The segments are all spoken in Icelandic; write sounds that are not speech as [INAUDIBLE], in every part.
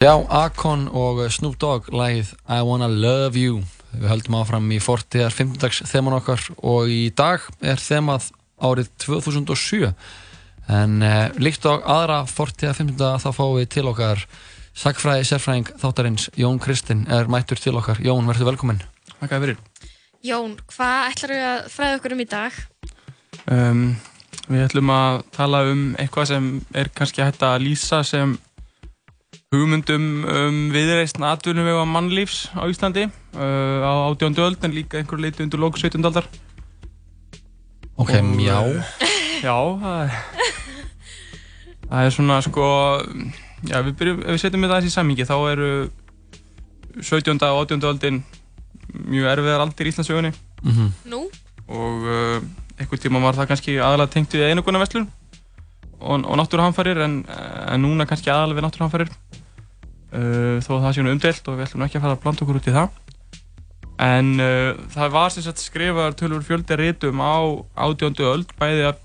Já, Akon og Snoop Dogg lægið I Wanna Love You Við höldum áfram í fortíðar 15. þeman okkar og í dag er þemað árið 2007 en eh, líkt á aðra fortíðar 15. þá fáum við til okkar sagfræði sérfræðing þáttarins Jón Kristinn er mættur til okkar Jón, verður velkominn Jón, hvað ætlar við að fræða okkur um í dag? Um, við ætlum að tala um eitthvað sem er kannski hægt að lýsa sem hugmyndum um viðreistn atvinnum við á mannlífs á Íslandi uh, á átjóndu öld en líka einhver leiti undir lók 17. aldar Ok, Og, mjá uh, Já, það er, það er svona sko já, við byrjum, ef við setjum við það í sammingi þá eru 17. og 18. öldin mjög erfiðar aldir í Íslandsögunni mm -hmm. Nú? og uh, einhvern tíma var það kannski aðalega tengt við einogunarverslun og, og náttúruhamfarir en, en núna kannski aðalega við náttúruhamfarir uh, þó að það sé nú umdelt og við ætlum ekki að fara að blanda okkur út í það en uh, það var sem sagt skrifaður tölur fjöldi rítum á átjóndu öld bæði af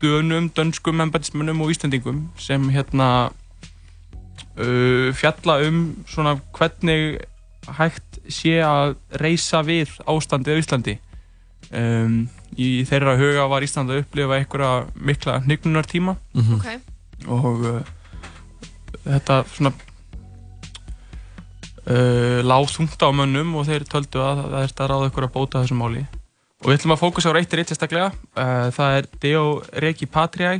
dönum, dönskum, embætismönnum og íslendingum sem hérna uh, fjalla um svona hvernig hægt sé að reysa við ástandið á Íslandi um, í þeirra huga var Ísland að upplifa einhverja mikla hnygnunartíma Mm -hmm. Ok. og uh, þetta svona uh, lág þungt á mönnum og þeir töldu að það er að ráða ykkur að bóta þessu máli. Og við ætlum að fókusa á reitt reitt sérstaklega. Uh, það er Deo Regi Patriæ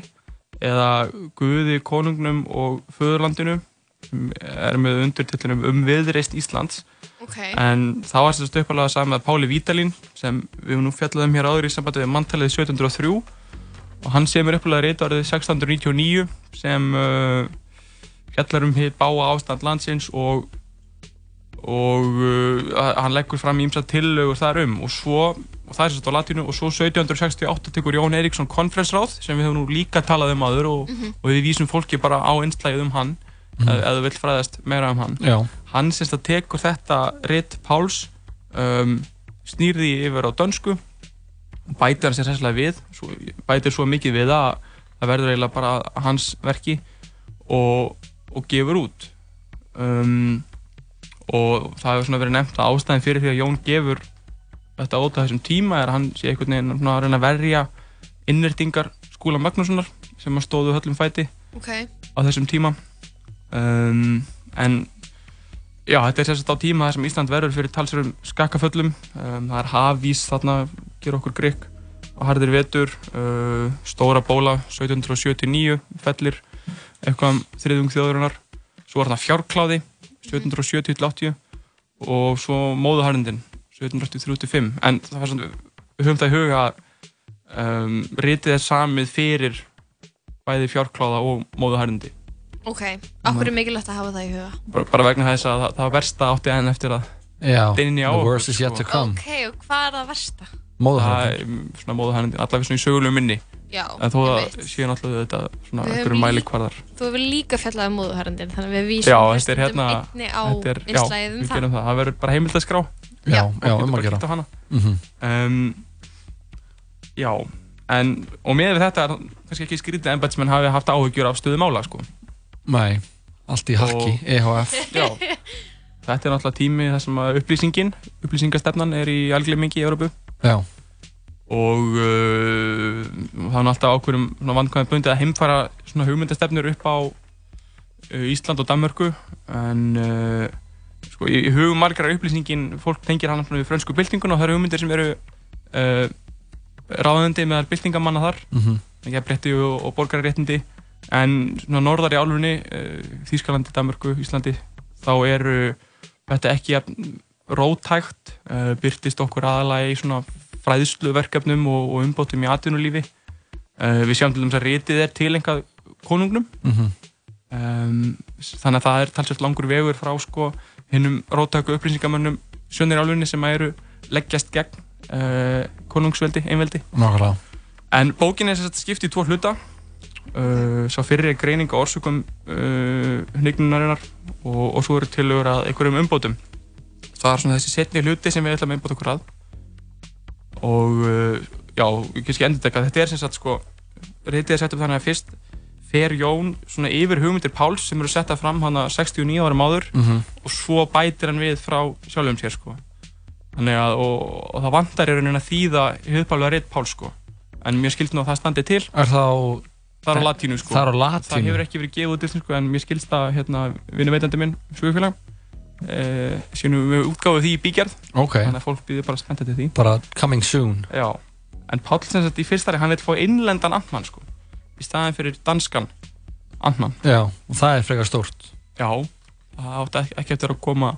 eða Guði konungnum og föðurlandinu sem er með undirtillunum um viðreist Íslands. Ok. en það var sérst uppalega saman með Páli Vítalín sem við höfum nú fjallaðum hér áður í sambandi við manntalið 1703 og hann semur uppalega reyta árið 1699 sem uh, fjallar um hitt báa ástand landsins og og uh, hann leggur fram ímsa tillögur þar um. Og svo, og það er sérst á latínu og svo 1768 tekur Jón Eiríksson konferensráð sem við höfum nú líka talað um aður og, og við vísum fólki bara á einslægið um hann ef, ef þú vilt fræðast meira um hann. Já, hann semst að tekur þetta ritt Páls um, snýrði yfir á dönsku bætir hann sér sérslega við svo, bætir svo mikið við að það verður eiginlega bara hans verki og, og gefur út. Um, og það hefur svona verið nefnt að ástæðin fyrir því að Jón gefur þetta á þessum tíma er að hann sé einhvern veginn svona að reyna að verja innrætingar skúla Magnússonar sem að stóðu höllum fæti Ok. á þessum tíma. Um, en já, þetta er sérst á tíma þar sem Ísland verður fyrir talsverðum skakkaföllum. Um, það er hafís þarna, ger okkur grikk og harðir vetur. Uh, stóra bóla 1779 fellir eitthvað um þriðung þjóðurinnar svo var þarna fjárkláði 1770-80 og svo móðuharðindin 1783-85 en það var svona, við höfum það í huga að um, ritið er samið fyrir bæði fjárkláða og móðuharðindi Ok. Akkur er mikilvægt að hafa það í huga? bara, bara vegna þess að það, það var versta átti enn eftir að já dynja á The okkur, worst is yet sko. to come Ok, og hvað er það versta? það Móðuharðin svona móðuharðindi, allavega svona í sögulegu minni Já, en þó að séu náttúrulega þetta svona einhverju mælikvarðar. Þú hefur líka fjallað um móðuharðindin, þannig að við vísum já, þetta er hérna einni á þetta er, einslæðið um það. það, það verður bara heimild að skrá Já, já, um að gera. Hana. Mhm. um, já, en og með við þetta er kannski ekki skrítið að embætismenn hafi haft áhyggjur af stöðu mála sko. Nei, allt í hakki, E EHF [LAUGHS] já, þetta er náttúrulega tími þar sem að upplýsingin upplýsingastefnan er í algleimingi í Európu Já, og uh, það nú alltaf ákveðum vandkvæðum bundið að heimfara svona hugmyndastefnur upp á uh, Ísland og Danmörku. En uh, sko, í, í hugum margar upplýsingin fólk tengir hann svona við frönsku byltingun og það eru hugmyndir sem eru uh, ráðandi meðal byltingamanna þar. Mhm, ekki að breytti og, og borgararéttindi. En svona norðar í álfunni uh, Þýskalandi, Danmörku, Íslandi þá eru þetta ekki rótægt uh, byrtist okkur aðalega í svona fræðsluverkefnum og, og umbótum í atvinnulífi uh, við sjáum til dæmis að ritið er tilengað konungnum mhm um, þannig að það er talsvægt langur vegur frá sko hinnum rótæku upplýsingamönnum sjönnir álfunni sem eru leggjast gegn uh, konungsveldi, einveldi Nákvæmlega En bókin er sagt skipt í tvo hluta. Uh, sá fyrir er greining á orsökum uh, hnignunarinnar og, og svo eru tilögur að einhverjum umbótum. Það er svona þessi setni hluti sem við ætlum að umbóta okkur að. Og uh, já, ég kannski endur þetta. Þetta er sem sagt sko, reytið er sett upp þannig að fyrst fer Jón svona yfir hugmyndir Páls sem eru settað fram hann að 69 árum áður Mhm. og svo bætir hann við frá sjálfum sér sko. Þannig að, og, og það vantar í rauninni að þýða höfðbálega reitt Páls sko. En mér skilst nú að það standi til. Er það á... Það er á latínu sko. Það er á Það latínu? hefur ekki verið gefið út í sko, en mér skilst að hérna, vinnuveitandi minn, Svögufélag, eh, sínum við útgáfið því í bígerð. Ok. Þannig að fólk býður bara spennt til því. Bara coming soon. Já. En Páll sem sagt í fyrstari, hann vil fá innlendan Antmann sko. Í staðin fyrir danskan Antmann. Já, og það er frekar stórt. Já, það átti ekki, ekki eftir að koma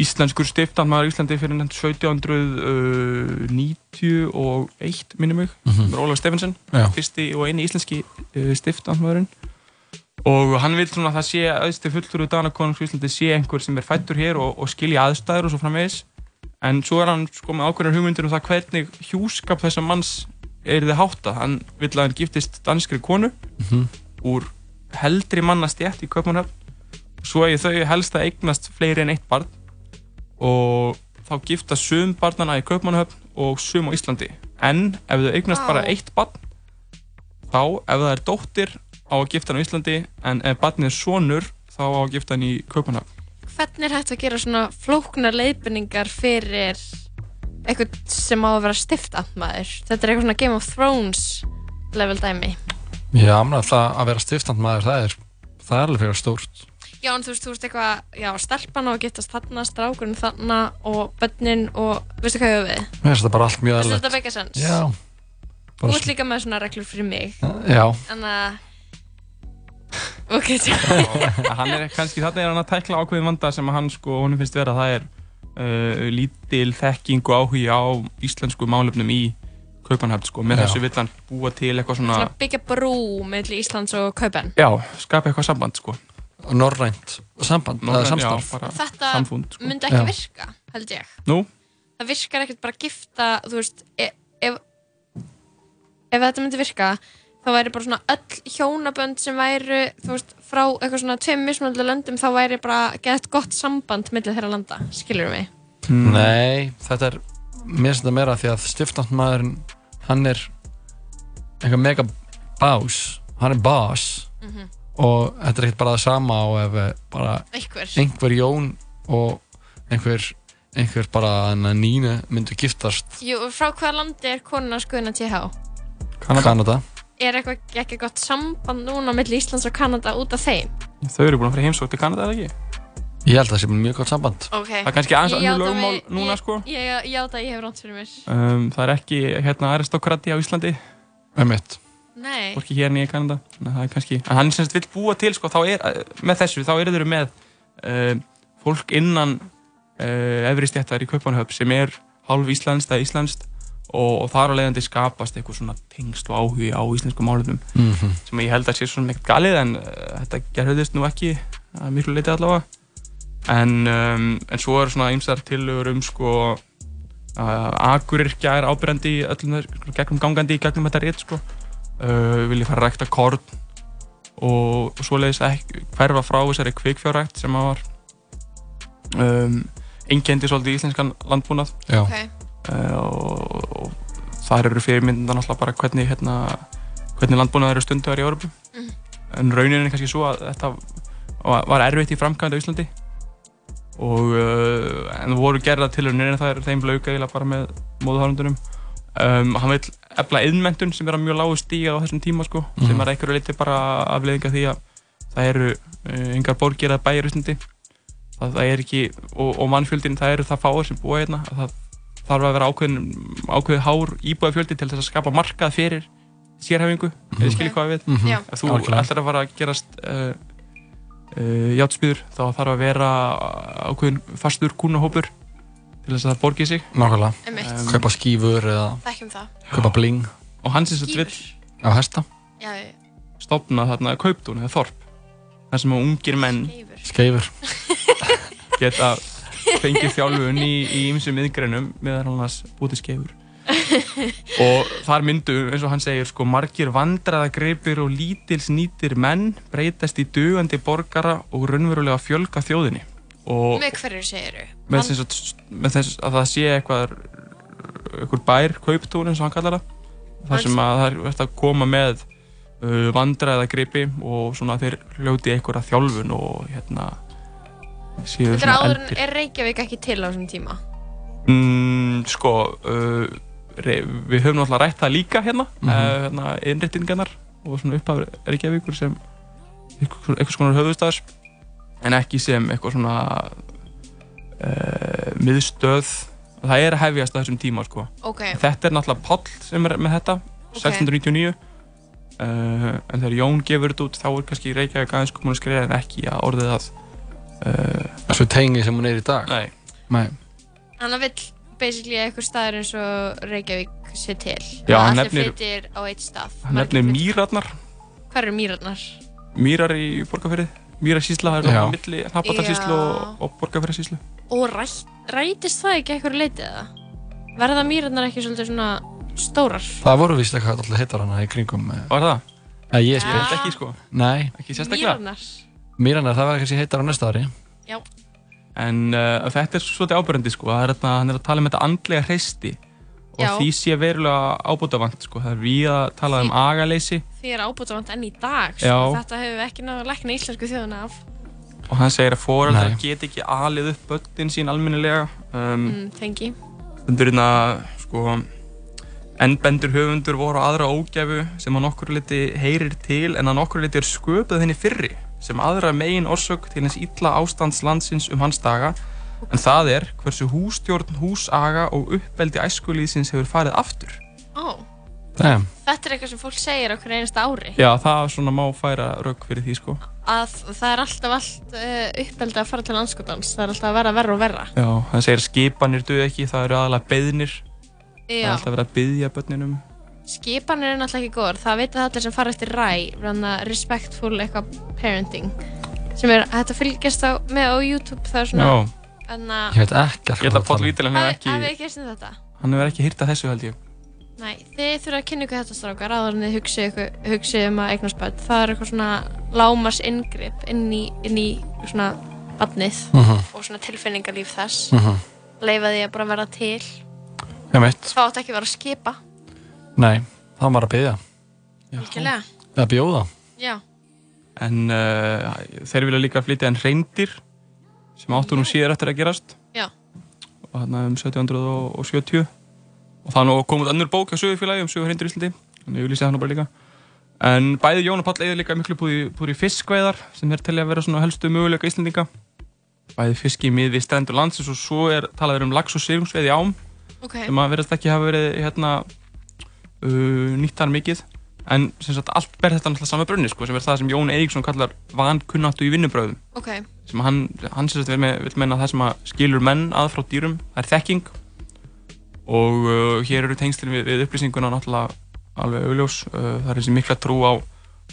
íslenskur stiftanmaður í Íslandi fyrir 1791 minnum mig, mm -hmm. Ólaf Steffensen fyrsti og eini íslenski uh, stiftanmaðurinn og hann vil svona að það sé aðstu fullur úr Danakonungs í Íslandi sé einhver sem er fættur hér og, og skilja aðstæður og svo framvegis en svo er hann sko með ákveðnar hugmyndir um það hvernig hjúskap þessa manns er þið hátta hann vil að hann giftist danskri konu Mhm. úr heldri mannastjætt í Kaupmannhöfn svo er þau helst að eignast fleiri en eitt barn og þá gifta sum barnana í Kaupmannhöfn og sum á Íslandi en ef þau eignast Vá. bara eitt barn þá ef það er dóttir á að gifta hann á Íslandi en ef barnið er sonur þá á að gifta hann í Kaupmannhöfn Hvernig er hægt að gera svona flóknar leiðbendingar fyrir eitthvað sem á að vera stiftandmaður? Þetta er eitthvað svona Game of Thrones level dæmi. Já, að vera stiftandmaður, það er, það er alveg frekar stórt. Já, en þú veist, þú veist eitthvað, já, stelpan á að getast þarna, strákurinn þarna og börnin og, veistu hvað ég hefur við? Mér finnst það bara allt mjög Veistu eðlilegt. þetta make a sense? Já. Þú ert líka með svona reglur fyrir mig. Já. En að, ok, [LAUGHS] tjá. hann er kannski þarna er hann að tækla ákveðin vanda sem að hann sko, honum finnst vera það er uh, lítil þekking og áhugi á íslensku málefnum í Kaupmannhöfn sko, með Já. þessu vill hann búa til eitthvað svona, Svona byggja brú mellir Íslands og Kaupen. já, skapa eitthvað samband sko Norrænt samband, Norræn- eða samstarf. já, bara Þetta samfund sko. myndi ekki Já. virka, held ég. Nú? Það virkar ekkert bara að gifta, þú veist, ef, ef, ef þetta myndi virka, þá væri bara svona öll hjónabönd sem væru, þú veist, frá eitthvað svona tveim mismunandi löndum, þá væri bara gett gott samband millir þeirra landa, skilur mig? Nei, þetta er mér finnst þetta meira því að stiftandmaðurinn hann er eitthvað mega bás hann er bás Mhm. og þetta er ekkert bara það sama og ef eh, bara Einhver. einhver Jón og einhver, einhver bara Nínu myndu giftast Jú, frá hvaða landi er konuna skoðuna TH? Kanada. Kanada Er eitthvað ekki gott samband núna millir Íslands og Kanada út af þeim? Þau eru búin að fyrir heimsók til Kanada eða ekki? Ég held að það sé mjög gott samband Ok. Það er kannski aðeins Ég játa lögmál mig- núna, ég- sko. Ég ég játa að ég hef ránt fyrir mér. Um, það er ekki hérna aristokrati á Íslandi Einmitt. Nei. Hvorki hér nýja Kanada að það er kannski En hann sem sagt vill búa til sko, þá er, eh, með þessu þá eru þeir með uh, fólk innan uh, efri stjættar í Kaupanhöfn sem er hálf íslenskt eða íslenskt og, og þar á leiðandi skapast eitthvað svona tengsl og áhugi á íslensku málefnum. Mhm. sem ég held að sé svona ekkert galið en uh, þetta gerðist nú ekki að miklu leiti allavega. En, um, en svo eru svona ýmsar tillögur um sko að akurirkja er ábyrjandi í öllum þess, gegnum gangandi í gegnum þetta rétt sko. Uh, vilja fara að rækta korn og, og svoleiðis ekki hverfa frá þessari kvikfjárrækt sem að var um, einkendi svolítið íslenskan landbúnað. Já. Uh, og, og þar eru fyrirmyndan náttúrulega bara hvernig hérna, hvernig landbúnað eru stunduðar í Európu Mhm. en raunin er kannski svo að þetta var erfitt í framkvæmd á Íslandi og uh, en það voru gerða tilhörnir en það er þeim blauka bara með móðuhárundunum um, hann vil efla yðnmentun sem er að mjög lágu stíga á þessum tíma sko, sem Mhm. er einhverju leiti bara afleðinga því að það eru uh, engar borgir að bæja í Íslandi það, það er ekki, og, og mannfjöldin það eru það fáir sem búa hérna að það þarf að vera ákveðin, ákveðið hár íbúðafjöldi til þess að skapa markað fyrir sérhæfingu, mm -hmm. eða skiljið hvað ég við Mhm. Já. ef þú ætlar að fara að gerast uh, uh, játspýður þá þarf að vera ákveðin fastur kúnahópur til þess að það borgi sig Nákvæmlega Einmitt. Um, Kaupa skífur eða kaupa bling og hann sem sagt vill á hesta Já, já. stopna þarna kauptún eða þorp þar sem að ungir menn. Skeifur [LAUGHS] geta fengið þjálfun í, ymsum meðan hann hans bútið skeifur og þar myndu, eins og hann segir sko, margir vandraðagripir og lítils nýtir menn breytast í dugandi borgara og raunverulega fjölga þjóðinni. Og Með hverju segiru? með, þess að, með þess að það sé eitthvað eitthvað bær, kauptún eins og hann kallar það. Þar sem að það er að koma með uh, vandræða gripi og svona þeir hljóti einhverja þjálfun og hérna séu Þetta er svona áður en eldir. er Reykjavík ekki til á þessum tíma? Mm, sko, uh, re- við höfum náttúrulega rætt það líka hérna, mm Mhm. hérna innréttingarnar og svona upphaf Reykjavíkur sem einhvers einhvers konar höfðustafs en ekki sem eitthvað svona uh, miðstöð það er að hefjast á þessum tíma sko. Ok, þetta er náttúrulega Páll sem er með þetta 1699 uh, en þegar Jón gefur þetta út þá er kannski Reykjavík aðeins komin að skrifa en ekki að orðið það uh, Svo tengi sem hún er í dag nei, Nei. hann vill basically eitthvað staður eins og Reykjavík sé til. Já, Að hann allir nefnir- flyttir á eitt stað. hann nefnir mýrarnar Hvað eru mýrarnar? Mýrar í Borgarfyrði Mýrarsísla, það er Já. náttúrulega milli Hnappatarsíslu og, og Borgarfyrðarsíslu Og rætt, rætist það ekki eitthvað leitið eða? Verða mýrarnar ekki svolítið svona stórar? Það voru vist eitthvað alltaf hittar hana í kringum eh, Var það? Nei, ég Ég spyr veit ekki sko, Nei, ekki sérstaklega Mýrarnar? Míranar, það var kannski hittar á næsta ári En uh, þetta er svolítið ábyrgandi sko Það er þetta, hann er að tala um þetta andlega hreisti Og Já. því sé verulega ábútavant sko Það er við að tala um Því- agaleysi Því er ábútavant enn í dag, Já. sko. Þetta hefur við ekki að lækna íslensku þjóðuna af. Og hann segir að foreldrar get ekki alið upp börnin sín almennilega um, Mm, tengi. Stundur hérna, sko, ennbendur höfundur voru á aðra ógæfu sem að nokkur liti heyrir til en að nokkur liti er sköpuð henni fyrri sem aðra megin orsök til hins illa ástands landsins um hans daga en það er hversu hústjórn, húsaga og uppbeldi æskulíðsins hefur farið aftur. Ó, Damn. þetta er eitthvað sem fólk segir okkur einasta ári. Já, það svona má færa rauk fyrir því, sko. Að það er alltaf allt uh, uppeldi að fara til landskotans. Það er alltaf að vera verra og verra. Já, hann segir að skipanir duð ekki, það eru aðalega beðnir, það er Já. alltaf verið að byðja börninum. Skipanir er náttúrulega ekki góður. Það vita allir sem fara eftir ræ, respectful eitthvað parenting. Sem er hægt að fylgjast á, með á YouTube. Það er svona, þannig að... Ég veit ekki ég held að Páll Vítil hann hefur ekki, ekki eftir þetta? hann hefur ekki hýrt að þessu held ég. Nei, þið þurfa að kynna ykkur þetta strákar áður en þið hugsið, um að eignast börn. Það er eitthvað svona lámars inngrip inn í, inn í svona barnið Mhm. og svona tilfinningarlíf þess. Mhm. Leifa því að bara vera til. Veit, Það átti ekki að vera að skipa. Nei, það var að byggja Algjörlega. Eða bjóða. Já. En uh, þeir vilja líka flytja en reyndir sem áttu nú síðar eftir að gerast. Já. og þarna um 1770 og það er nú komið út önnur bók á sögufélagi um sögur reyndir í Íslandi. Þannig ég vil lýsa það nú bara líka. En bæði Jón og Páll eigður líka miklu búið, í- fiskveiðar sem er til að vera svona helstu möguleika Íslandinga bæði fiski í mið við strendur landsins og svo er talað um lax og sigungsveið í ám Ok. sem að verðast ekki hafa verið hérna uh, nýtt þar mikið. En sem sagt allt ber þetta náttúrulega sama brunni sko, sem er það sem Jón Eiríksson kallar vankunnáttu í vinnubröðum Ok. sem hann, hann sem sagt vil, með, vil meina það sem skilur menn að frá dýrum það er þekking. Og uh, hér eru tengslinn við, við upplýsinguna náttúrulega alveg augljós. Uh, það er þessi mikla trú á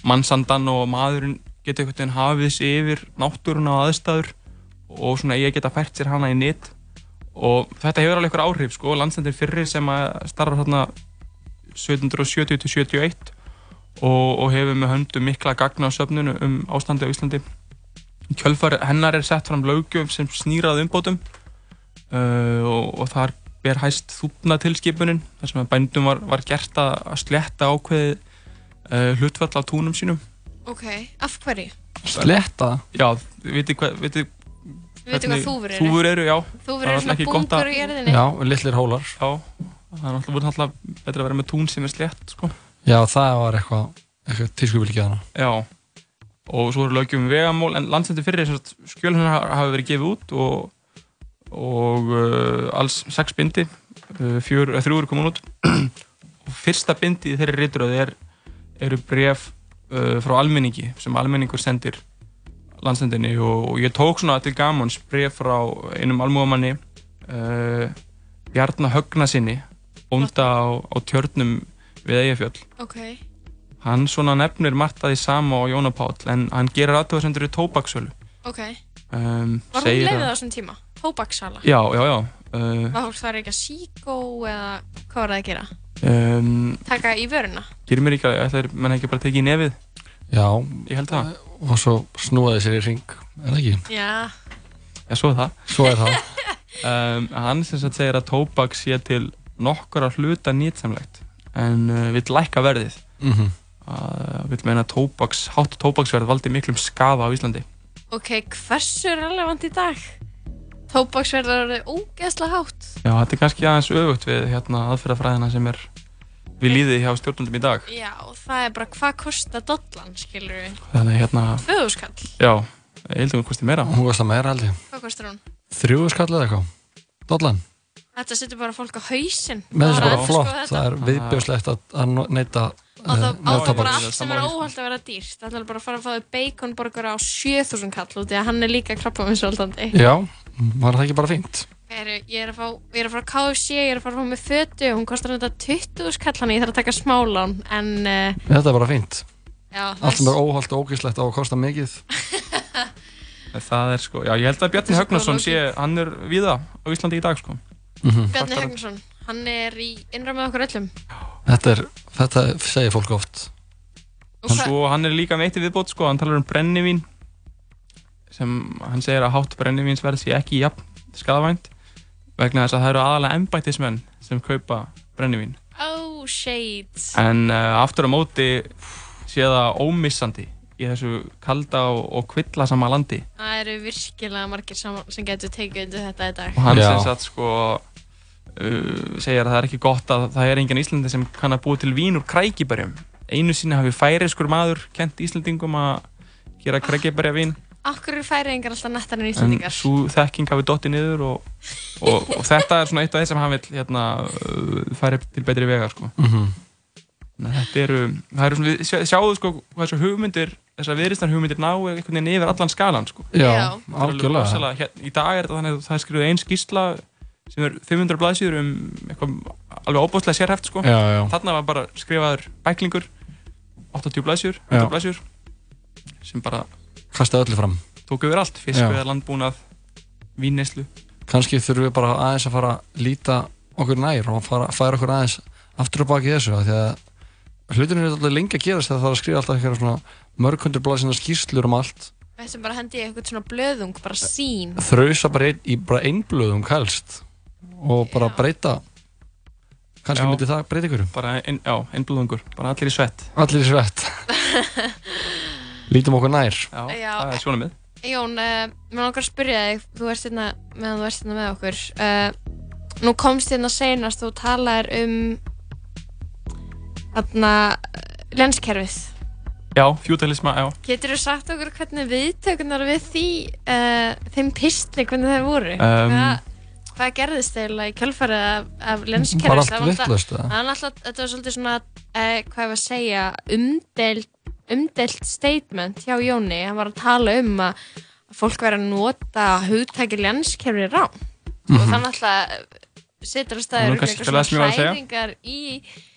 mannsandan og maðurinn geti einhvern veginn hafið sig yfir náttúruna og aðstæður og svona að geta fært sér hana í nýtt og þetta hefur alveg eitthvað áhrif sko, landsendir fyrri sem að starfa þarna 1770-71 og, og hefur með höndum mikla gagna á söfnunu um ástandi á Íslandi kjölfar hennar er sett fram löggjöf sem snýrað umbótum uh, og, og þar ber hæst þúpnatilskipunin þar sem að bændum var, var gert að slétta ákveði uh, hlutfall af túnum sínum Ok. Af hverju? Sletta Já, vitið hvað vitið hvað þúfur eru. Þúfur eru, já Þúfur er eru svona bungur í jörðinni. Já, litlir hólar Já, það er náttúrulega voru náttúrulega betra að vera með tún sem er slétt sko. Já, það var eitthvað, eitthvað hana Já, og svo eru lögjum um vegamól, en landsendi fyrir skjölinn hafa verið gefið út og, og uh, alls sex bindi, uh, fjör, þrjú eru komin út. [CLEARS THROAT] Og fyrsta bindi í þeirri ríturöðu er, eru bref uh, frá almenningi sem almenningur sendir landsendinni og, og ég tók svona til gamans bref frá einum almúamanni uh, Bjarnar Högna sinni bónda á, á tjörnum við Eyjafjöll Ok. Hann svona nefnir margt að því sama á Jóna Páll en hann gerir aðtöðasendur í tóbaksölu. Ok. Um, Var hún segir leiðið á þessum tíma? Tóbaksala? Já, já, já. Uh, Var fólk þar ekki að síkó eða hvað var það að gera? um, Taka í vöruna? gerir mér ekki að það er menn ekki bara tekið í nefið. Já, Ég held það. og svo snúaði sér í ring Er það ekki? Já. Já, svo er það. Svo er það Um, [LAUGHS] hann sem sagt segir að tóbak sé til nokkura hluta nýtsamlegt en uh, vill lækka verðið. Mhm. Uh, vil meina tóbaks, hátt tóbaksverð valdi miklum skaða á Íslandi. Ok, hversu relevant í dag? Tóbaksverð er ógeðslega hátt. Já, þetta er kannski aðeins öfugt við hérna, aðferðafræðina sem er við líðið hjá stjórnundum í dag. Já, það er bara hvað kostar dollan, skilur við? Þannig hérna... Föðuskall? Já, að hún kosti meira. Hún kostar meira ég. Hvað kostar hún? Þrjúðu skall eða eitthvað. Dollan. Þetta setur bara fólk á hausinn. Með þessu bara flott, það er viðbjóðslegt að neyta Og það á bara allt sem er óhald að vera dýrt. Það ætlar bara að fara að fá þau baconborgar á 7000 kall út því að hann er líka krabba með svolítandi. Já, var það ekki bara fínt? Heru, ég er að fá, ég er að fara að KFC, ég er að fara að fá með fötu og hún kostar þetta 20 skall hann ég þarf að taka smálán en... Uh, þetta er bara fínt. Já, allt sem er óhald og ógíslegt á að kosta mikið. [LAUGHS] það er sko, já ég held að Bjarni Högnarsson sé, hann er viða á Íslandi í dag sko. Mm -hmm. Bjarni Högnarsson, hann er í innræð með okkur öllum. Þetta, er, þetta segir fólk oft. Og svo hann er líka meitt viðbót sko, hann talar um brennivín sem hann segir að hátt brennivínsverð sé ekki jafn skadavænt vegna þess að það eru aðalega ennbættismenn sem kaupa brennivín. Oh, shade. En uh, aftur á móti sé það ómissandi í þessu kalda og, og kvilla sama landi. Það eru virkilega margir sem, sem getur tekið undir þetta í dag. Og hann sem sagt sko uh, segir að það er ekki gott að það er engin Íslandi sem kann að búa til vín úr krækibærjum. Einu sinni hafi færiskur maður kent Íslandingum að gera krækibærjavín Akkur eru færiðingar alltaf nettar en íslendingar? En svo þekking hafi dottið niður og, og, og þetta er svona eitt af þeir sem hann vil hérna, færi til betri vegar sko. Mm -hmm. Þetta eru, það eru svona, við sjáum sko hvað þessu hugmyndir, þessar viðristar hugmyndir ná einhvern veginn yfir allan skalan sko. Já, algjörlega. Hér, í dag er þetta þannig að það er skrifið einn skísla sem er 500 blaðsýður um eitthvað alveg óbúslega sérhæft sko. Já, já. Þarna var bara skrifaður bæklingur, 80 blaðsýður, 100 blaðsýður, sem bara Kastaði öllu fram. Tók yfir allt, fiskveðar, landbúnað, víneslu. Kanski þurfum við bara aðeins að fara að líta okkur nær og fara, færa okkur aðeins aftur og baki þessu því að hlutinu er alltaf lengi að gerast þegar það er að skrifa alltaf eitthvað svona mörgundur blæsina skýrslur um allt. Við ættum bara að hendi eitthvað svona blöðung, bara sín. Þrausa bara ein, í bara einn blöðung helst og bara já. breyta kannski já, myndi það breyta ykkur. Bara ein, já, einn blöðungur, bara allir í svett. Allir í svett. [LAUGHS] Lítum okkur nær. Já, Já, það er svona mið. Jón, uh, mér langar að spyrja þig, þú ert hérna meðan þú ert hérna með okkur. Uh, nú komst hérna senast og talaðir um þarna lenskerfið. Já, fjútalisma, já. Getur þú sagt okkur hvernig viðtökunar við því, uh, þeim pistli, hvernig það voru? Um, hvað, hvað gerðist eiginlega í kjölfarið af, af lenskerfið? Bara allt vittlust, eða? Það var alltaf, þetta var svolítið svona, uh, hvað ég var að segja, umdelt umdelt statement hjá Jóni hann var að tala um að fólk verið að nota hugtæki lenskerfi rán mm -hmm. og Mhm. þannig alltaf setur að staður Nú, kannski til það sem ég var að segja. hræringar í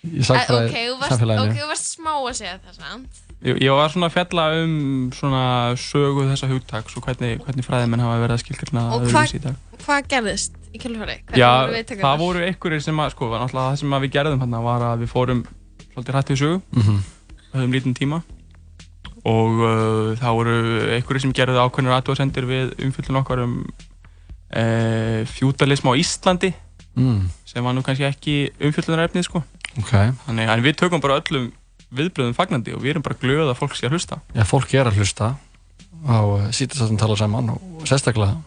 Í ok, þú varst, samfélaginu. ok, þú varst smá að segja það sant? Ég, ég var svona að fjalla um svona sögu þessa hugtaks og hvernig, hvernig fræðimenn hafa verið að skilgjörna og öðruvísi í dag. hvað gerðist í kjölfari? Já, það voru einhverjir sem að, sko, það sem að við gerðum hérna var að við fórum svolítið hrættið sögu, mm -hmm. höfum lítinn tíma og uh, það voru einhverjir sem gerðu ákveðnir aðtúasendir við umfyllun okkar um uh, fjútalism á Íslandi mm. sem var nú kannski ekki umfyllunarefnið sko. Ok. Þannig að við tökum bara öllum viðbröðum fagnandi og við erum bara glöð að fólk sé að hlusta. Já, fólk er að hlusta á sítastöðum tala saman og sérstaklega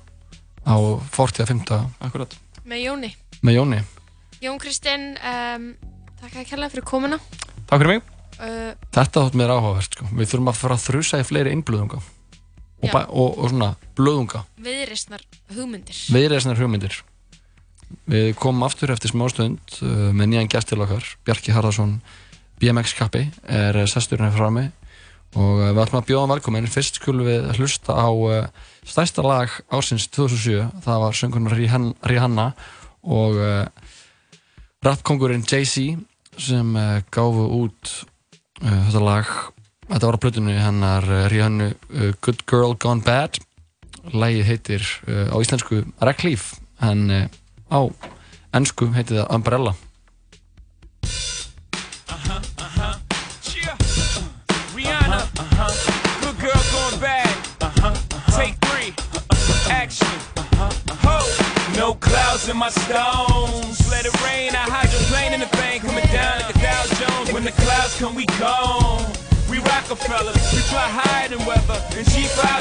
á 40.5. Akkurat. með Jóni Með Jóni. Jón Kristinn um, takk að kella fyrir komuna Takk fyrir mig. uh, Þetta þótt mér áhugavert sko. Við þurfum að fara að þrusa í fleiri innblöðunga og, og, og svona blöðunga viðreistnar hugmyndir viðreisnar hugmyndir Við komum aftur eftir smástund uh, með nýjan gæst til okkar Bjarki Harðarsson BMX kappi er uh, sesturinn hér frammi og uh, við ætlum að bjóða hann velkomin fyrst skulum við hlusta á stærsta lag ásins 2007 það var söngunar Rihanna, og rappkongurinn Jay-Z sem gáfu út þetta lag. Þetta var á plötunni hennar Rihannu Good Girl Gone Bad. Lagið heitir á íslensku Recklif en á ennsku heitir það Umbrella Rihanna, good girl going bad. Take three, action. Ho, no clouds in my stones. Let it rain, I hydroplane in the bank, coming down like a Dow Jones. When the clouds come, we gone. We ride Rockefellers. We fly higher than weather, and she flies